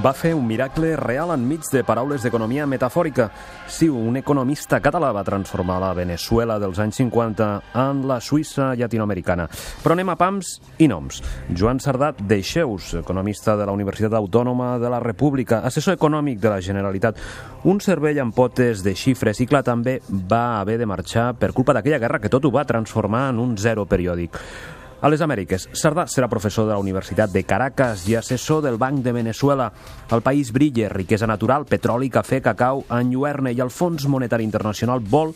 va fer un miracle real enmig de paraules d'economia metafòrica. Sí, un economista català va transformar la Venezuela dels anys 50 en la Suïssa llatinoamericana. Però anem a pams i noms. Joan Sardat Deixeus, economista de la Universitat Autònoma de la República, assessor econòmic de la Generalitat, un cervell amb potes de xifres i clar, també va haver de marxar per culpa d'aquella guerra que tot ho va transformar en un zero periòdic. A les Amèriques, Sardà serà professor de la Universitat de Caracas i assessor del Banc de Venezuela. El país brilla, riquesa natural, petroli, cafè, cacau, enlluerne i el Fons Monetari Internacional vol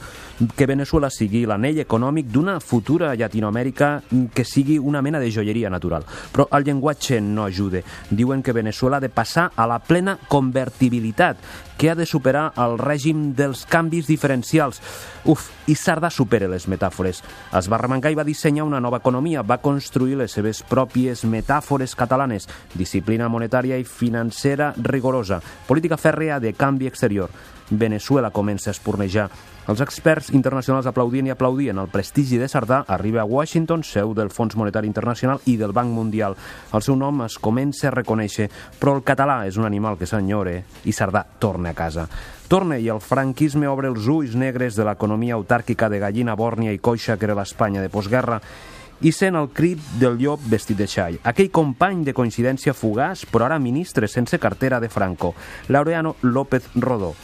que Venezuela sigui l'anell econòmic d'una futura Llatinoamèrica que sigui una mena de joieria natural. Però el llenguatge no ajuda. Diuen que Venezuela ha de passar a la plena convertibilitat, que ha de superar el règim dels canvis diferencials. Uf, i Sardà supera les metàfores. Es va remencar i va dissenyar una nova economia, va construir les seves pròpies metàfores catalanes, disciplina monetària i financera rigorosa, política fèrrea de canvi exterior. Venezuela comença a espurnejar. Els experts internacionals aplaudien i aplaudien. El prestigi de Sardà arriba a Washington, seu del Fons Monetari Internacional i del Banc Mundial. El seu nom es comença a reconèixer, però el català és un animal que s'enyore i Sardà torna a casa. Torna i el franquisme obre els ulls negres de l'economia autàrquica de gallina, bòrnia i coixa que era l'Espanya de postguerra i sent el crit del llop vestit de xai. Aquell company de coincidència fugaç, però ara ministre sense cartera de Franco, Laureano López Rodó.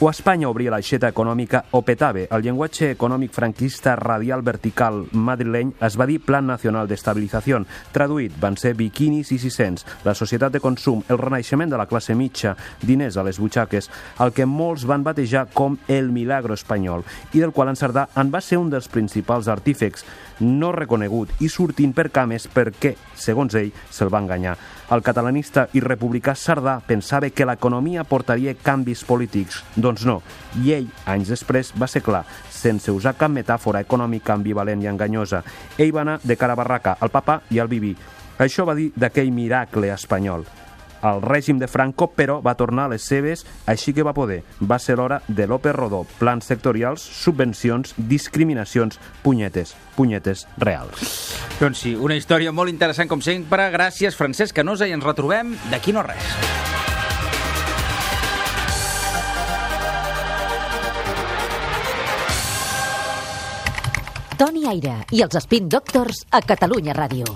O Espanya obria l'aixeta econòmica o petava. El llenguatge econòmic franquista radial vertical madrileny es va dir Plan Nacional d'Estabilització. Traduït, van ser biquinis i 600, la societat de consum, el renaixement de la classe mitja, diners a les butxaques, el que molts van batejar com el milagro espanyol, i del qual en Cerdà en va ser un dels principals artífecs, no reconegut i sortint per cames perquè, segons ell, se'l va enganyar. El catalanista i republicà Sardà pensava que l'economia portaria canvis polítics. Doncs no. I ell, anys després, va ser clar, sense usar cap metàfora econòmica ambivalent i enganyosa. Ell va anar de cara a barraca, al papa i al bibi. Això va dir d'aquell miracle espanyol el règim de Franco, però va tornar a les seves, així que va poder. Va ser l'hora de López Rodó. Plans sectorials, subvencions, discriminacions, punyetes, punyetes reals. Doncs sí, una història molt interessant com sempre. Gràcies, Francesc Canosa, i ens retrobem d'aquí no res. Toni Aire i els Spin Doctors a Catalunya Ràdio.